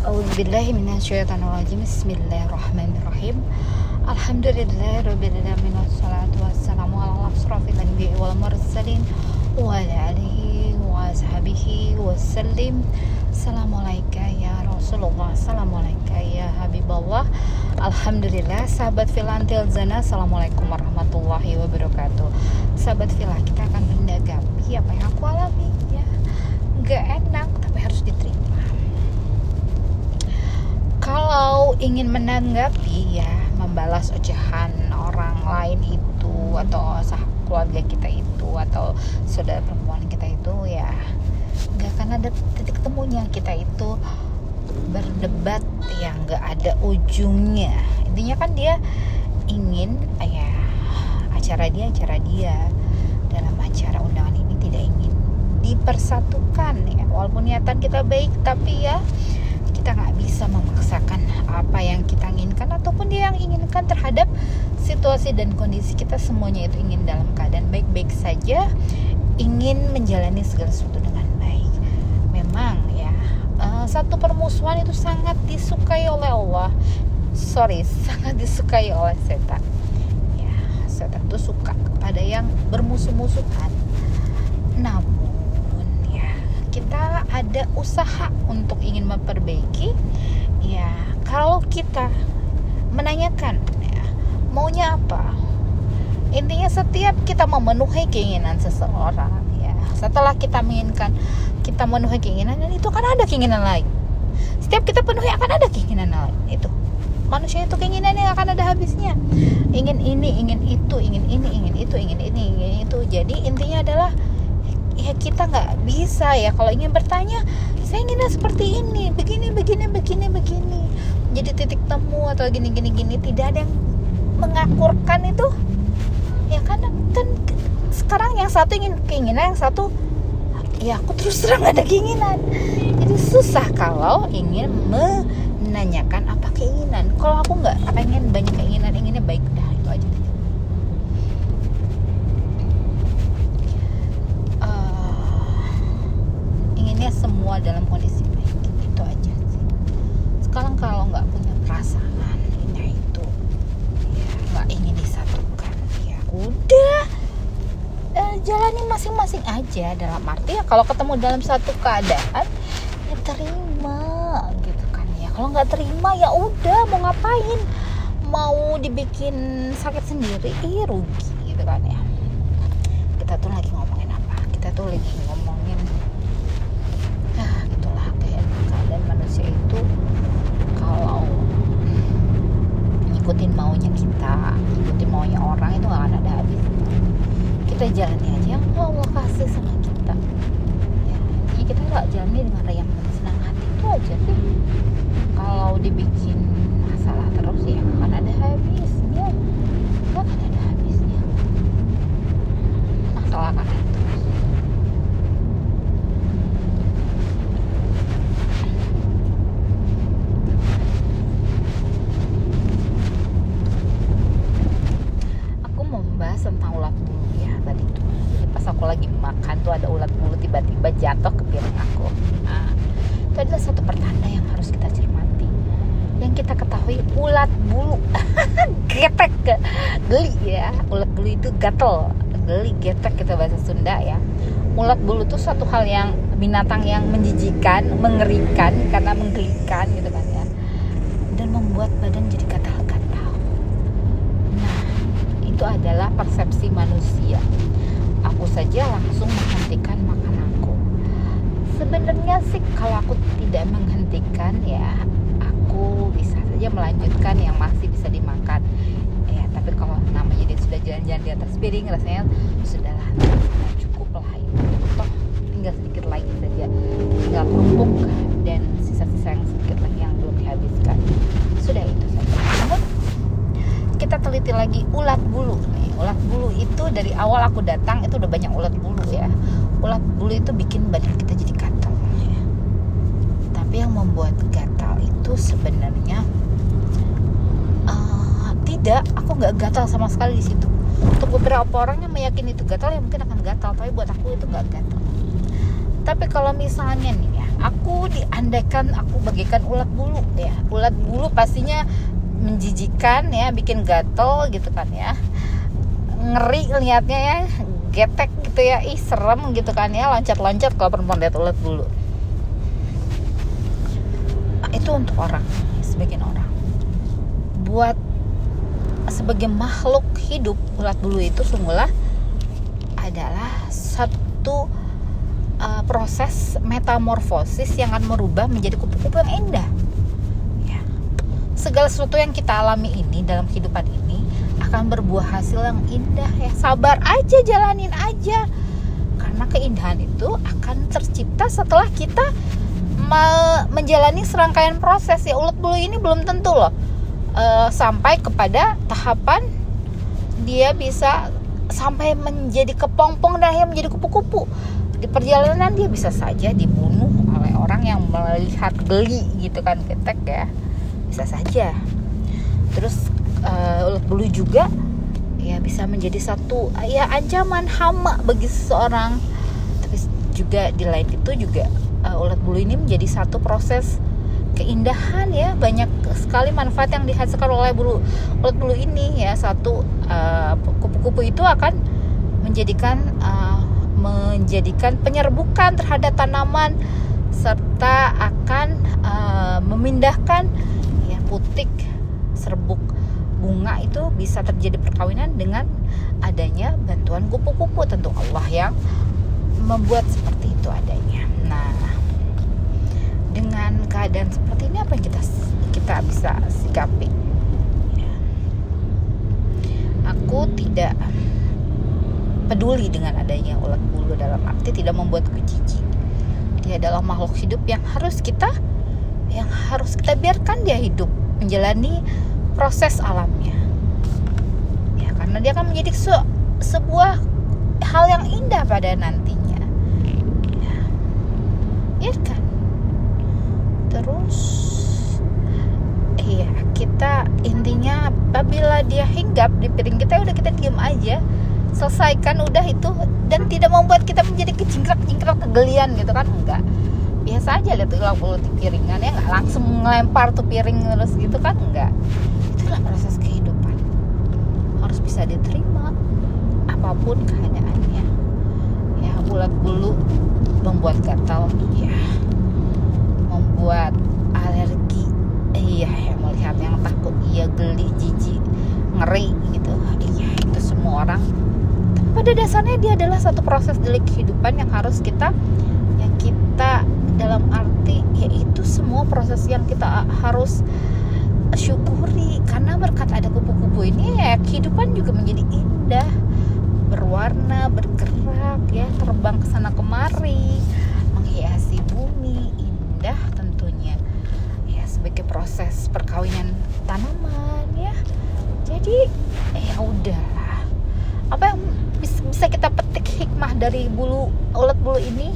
Bismillahirrahmanirrahim. Ya ya Alhamdulillah Sahabat filantil zana Assalamualaikum warahmatullahi wabarakatuh. Sahabat filah kita akan menanggapi apa yang aku alami ya. Gak enak tapi harus diterima kalau ingin menanggapi ya membalas ocehan orang lain itu atau sah keluarga kita itu atau saudara perempuan kita itu ya nggak akan ada titik temunya kita itu berdebat yang nggak ada ujungnya. Intinya kan dia ingin ya acara dia acara dia. Dalam acara undangan ini tidak ingin dipersatukan ya. Walaupun niatan kita baik tapi ya kita nggak bisa memaksakan apa yang kita inginkan ataupun dia yang inginkan terhadap situasi dan kondisi kita semuanya itu ingin dalam keadaan baik-baik saja ingin menjalani segala sesuatu dengan baik. Memang ya uh, satu permusuhan itu sangat disukai oleh Allah. Sorry sangat disukai oleh setan. Ya setan itu suka kepada yang bermusuh-musuhan. Namun ada usaha untuk ingin memperbaiki. Ya kalau kita menanyakan ya, maunya apa? Intinya setiap kita memenuhi keinginan seseorang ya setelah kita menginginkan kita memenuhi keinginan dan itu kan ada keinginan lain. Setiap kita penuhi akan ada keinginan lain itu. Manusia itu keinginan yang akan ada habisnya. Ingin ini ingin itu ingin ini ingin itu ingin ini ingin itu. Jadi intinya adalah ya kita nggak bisa ya. Kalau ingin bertanya saya inginnya seperti ini. Begini begini begini begini. Jadi titik temu atau gini gini gini tidak ada yang mengakurkan itu. Ya kan kan sekarang yang satu ingin keinginan yang satu ya aku terus terang ada keinginan. Jadi susah kalau ingin menanyakan apa keinginan. Kalau aku nggak pengen banyak keinginan inginnya baik dah itu aja inginnya semua dalam kondisi baik. Itu aja sih. Sekarang kalau nggak punya perasaan ini itu ya ingin disatukan. Ya udah eh, jalani masing-masing aja dalam arti ya kalau ketemu dalam satu keadaan ya terima gitu kan. Ya kalau nggak terima ya udah mau ngapain? Mau dibikin sakit sendiri ih rugi gitu kan ya. Kita tuh lagi ngomongin apa kita tuh lagi ngomongin dan manusia itu kalau ngikutin maunya kita ngikutin maunya orang itu gak akan ada habis kita jalani aja yang Allah kasih sama kita ya, ya kita gak jalani dengan yang senang hati itu aja sih kalau dibikin masalah terus ya akan ada habisnya gak akan ada habisnya masalah akan ada terus tentang ulat bulu ya tadi tuh jadi pas aku lagi makan tuh ada ulat bulu tiba-tiba piring aku. Nah, itu adalah satu pertanda yang harus kita cermati. Yang kita ketahui ulat bulu. Getek geli ya. Ulat bulu itu gatel. Geli getek kita bahasa Sunda ya. Ulat bulu itu suatu hal yang binatang yang menjijikan mengerikan karena menggelikan gitu kan ya. Dan membuat badan jadi gatal-gatal. Itu adalah persepsi manusia. Aku saja langsung menghentikan makan aku. Sebenarnya sih kalau aku tidak menghentikan ya, aku bisa saja melanjutkan yang masih bisa dimakan. Ya, tapi kalau namanya dia sudah jalan-jalan di atas piring, rasanya nah, cukup lah itu. Toh tinggal sedikit lagi saja, tinggal kerupuk dan sisa-sisa yang sedikit lagi yang belum dihabiskan. Sudah itu saja. Namun kita teliti lagi ulat bulu nih ulat bulu itu dari awal aku datang itu udah banyak ulat bulu ya ulat bulu itu bikin badan kita jadi ya. Tapi yang membuat gatal itu sebenarnya uh, tidak aku nggak gatal sama sekali di situ. Untuk beberapa orang yang meyakini itu gatal ya mungkin akan gatal. Tapi buat aku itu nggak gatal. Tapi kalau misalnya nih ya aku diandaikan aku bagikan ulat bulu ya. Ulat bulu pastinya menjijikan ya bikin gatel gitu kan ya. Ngeri liatnya ya getek gitu ya. Ih serem gitu kan ya loncat-loncat kalau perempuan lihat ulat bulu itu untuk orang sebagian orang buat sebagai makhluk hidup ulat bulu itu sungguhlah adalah satu uh, proses metamorfosis yang akan merubah menjadi kupu-kupu yang indah. Ya. Segala sesuatu yang kita alami ini dalam kehidupan ini akan berbuah hasil yang indah ya. Sabar aja, jalanin aja. Karena keindahan itu akan tercipta setelah kita menjalani serangkaian proses ya. Ulat bulu ini belum tentu loh uh, sampai kepada tahapan dia bisa sampai menjadi kepompong dan akhirnya menjadi kupu-kupu. Di perjalanan dia bisa saja dibunuh oleh orang yang melihat geli gitu kan ketek ya. Bisa saja. Terus uh, ulat bulu juga ya bisa menjadi satu ya ancaman hama bagi seseorang. Tapi juga di lain itu juga uh, ulat bulu ini menjadi satu proses keindahan ya. Banyak sekali manfaat yang dihasilkan oleh bulu ulat bulu ini ya. Satu uh, kupu-kupu itu akan menjadikan uh, menjadikan penyerbukan terhadap tanaman serta akan uh, memindahkan ya putik serbuk bunga itu bisa terjadi perkawinan dengan adanya bantuan kupu-kupu. Tentu Allah yang membuat seperti itu adanya. Keadaan seperti ini apa yang kita kita bisa sikapi? Ya. Aku tidak peduli dengan adanya ulat bulu dalam arti tidak membuat jijik. Dia adalah makhluk hidup yang harus kita yang harus kita biarkan dia hidup menjalani proses alamnya. Ya karena dia akan menjadi se sebuah hal yang indah pada nantinya. Ya. Biarkan terus. Iya kita intinya apabila dia hinggap di piring kita udah kita diem aja. Selesaikan udah itu. Dan tidak membuat kita menjadi kecingkrak-cingkrak kegelian gitu kan? Enggak. Biasa aja lihat tuh bulu di piringan ya nggak langsung ngelempar tuh piring terus gitu kan? Enggak. Itulah proses kehidupan. Harus bisa diterima apa pun keadaannya. Ya bulat bulu membuat gatal. Ya membuat alergi. Iya ya melihat yang takut. Iya geli jijik ngeri gitu. Iya itu semua orang. Pada dasarnya dia adalah satu proses dari kehidupan yang harus kita yang kita dalam arti yaitu semua proses yang kita harus syukuri. Karena berkat ada kupu-kupu ini ya kehidupan juga menjadi indah. Berwarna bergerak ya terbang ke sana kemari menghiasi bumi indah tentunya. Ya sebagai proses perkawinan tanaman ya. Jadi ya udahlah. Apa yang bisa kita petik hikmah dari bulu ulat bulu ini?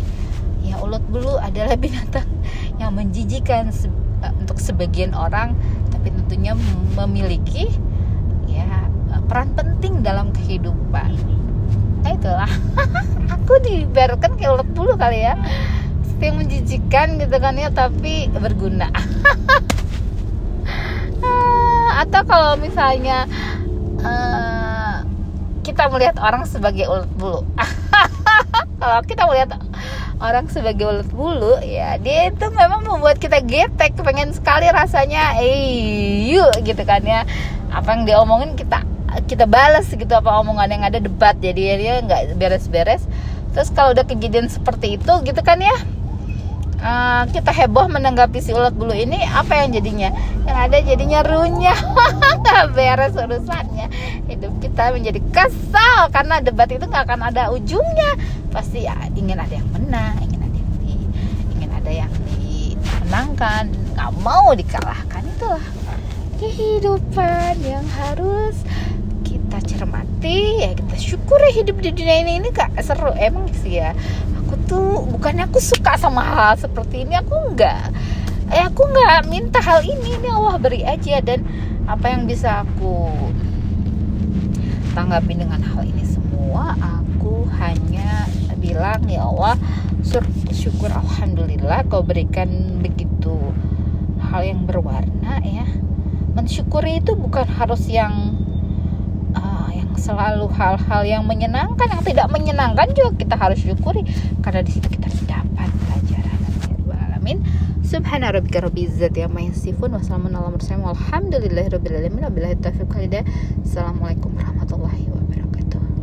Ya ulat bulu adalah binatang yang menjijikan se eh, untuk sebagian orang tapi tentunya memiliki ya peran penting dalam kehidupan. Nah itulah. Aku dibiarkan kayak ulat bulu kali ya yang menjijikan gitu kan ya tapi berguna. Atau kalau misalnya uh, kita melihat orang sebagai ulat bulu. Kalau kita melihat orang sebagai ulat bulu ya dia itu memang membuat kita getek pengen sekali rasanya eh yuk gitu kan ya. Apa yang dia omongin kita kita balas gitu apa omongan yang ada debat. Jadi dia nggak beres-beres. Terus kalau udah kejadian seperti itu gitu kan ya uh, kita heboh menanggapi si ulat bulu ini apa yang jadinya? Yang ada jadinya runyah. Nggak beres urusannya. Hidup kita menjadi kesal karena debat itu nggak akan ada ujungnya. Pasti ya ingin ada yang menang ingin ada yang di, ingin ada yang dimenangkan. Nggak mau dikalahkan itulah kehidupan yang harus kita cermati. Ya kita syukuri hidup di dunia ini. Ini gak seru emang sih ya aku tuh bukannya aku suka sama hal seperti ini aku enggak eh aku nggak minta hal ini ini Allah beri aja dan apa yang bisa aku tanggapi dengan hal ini semua aku hanya bilang ya Allah syukur alhamdulillah kau berikan begitu hal yang berwarna ya. Mensyukuri itu bukan harus yang selalu hal-hal yang menyenangkan yang tidak menyenangkan juga kita harus syukuri. Karena di situ kita dapat pelajaran. Alamin. Subhana rabbika rabbil izzati amma yasifun wa salamun ala mursalin walhamdulillahi rabbil alamin. Wabillahi taufiq assalamualaikum warahmatullahi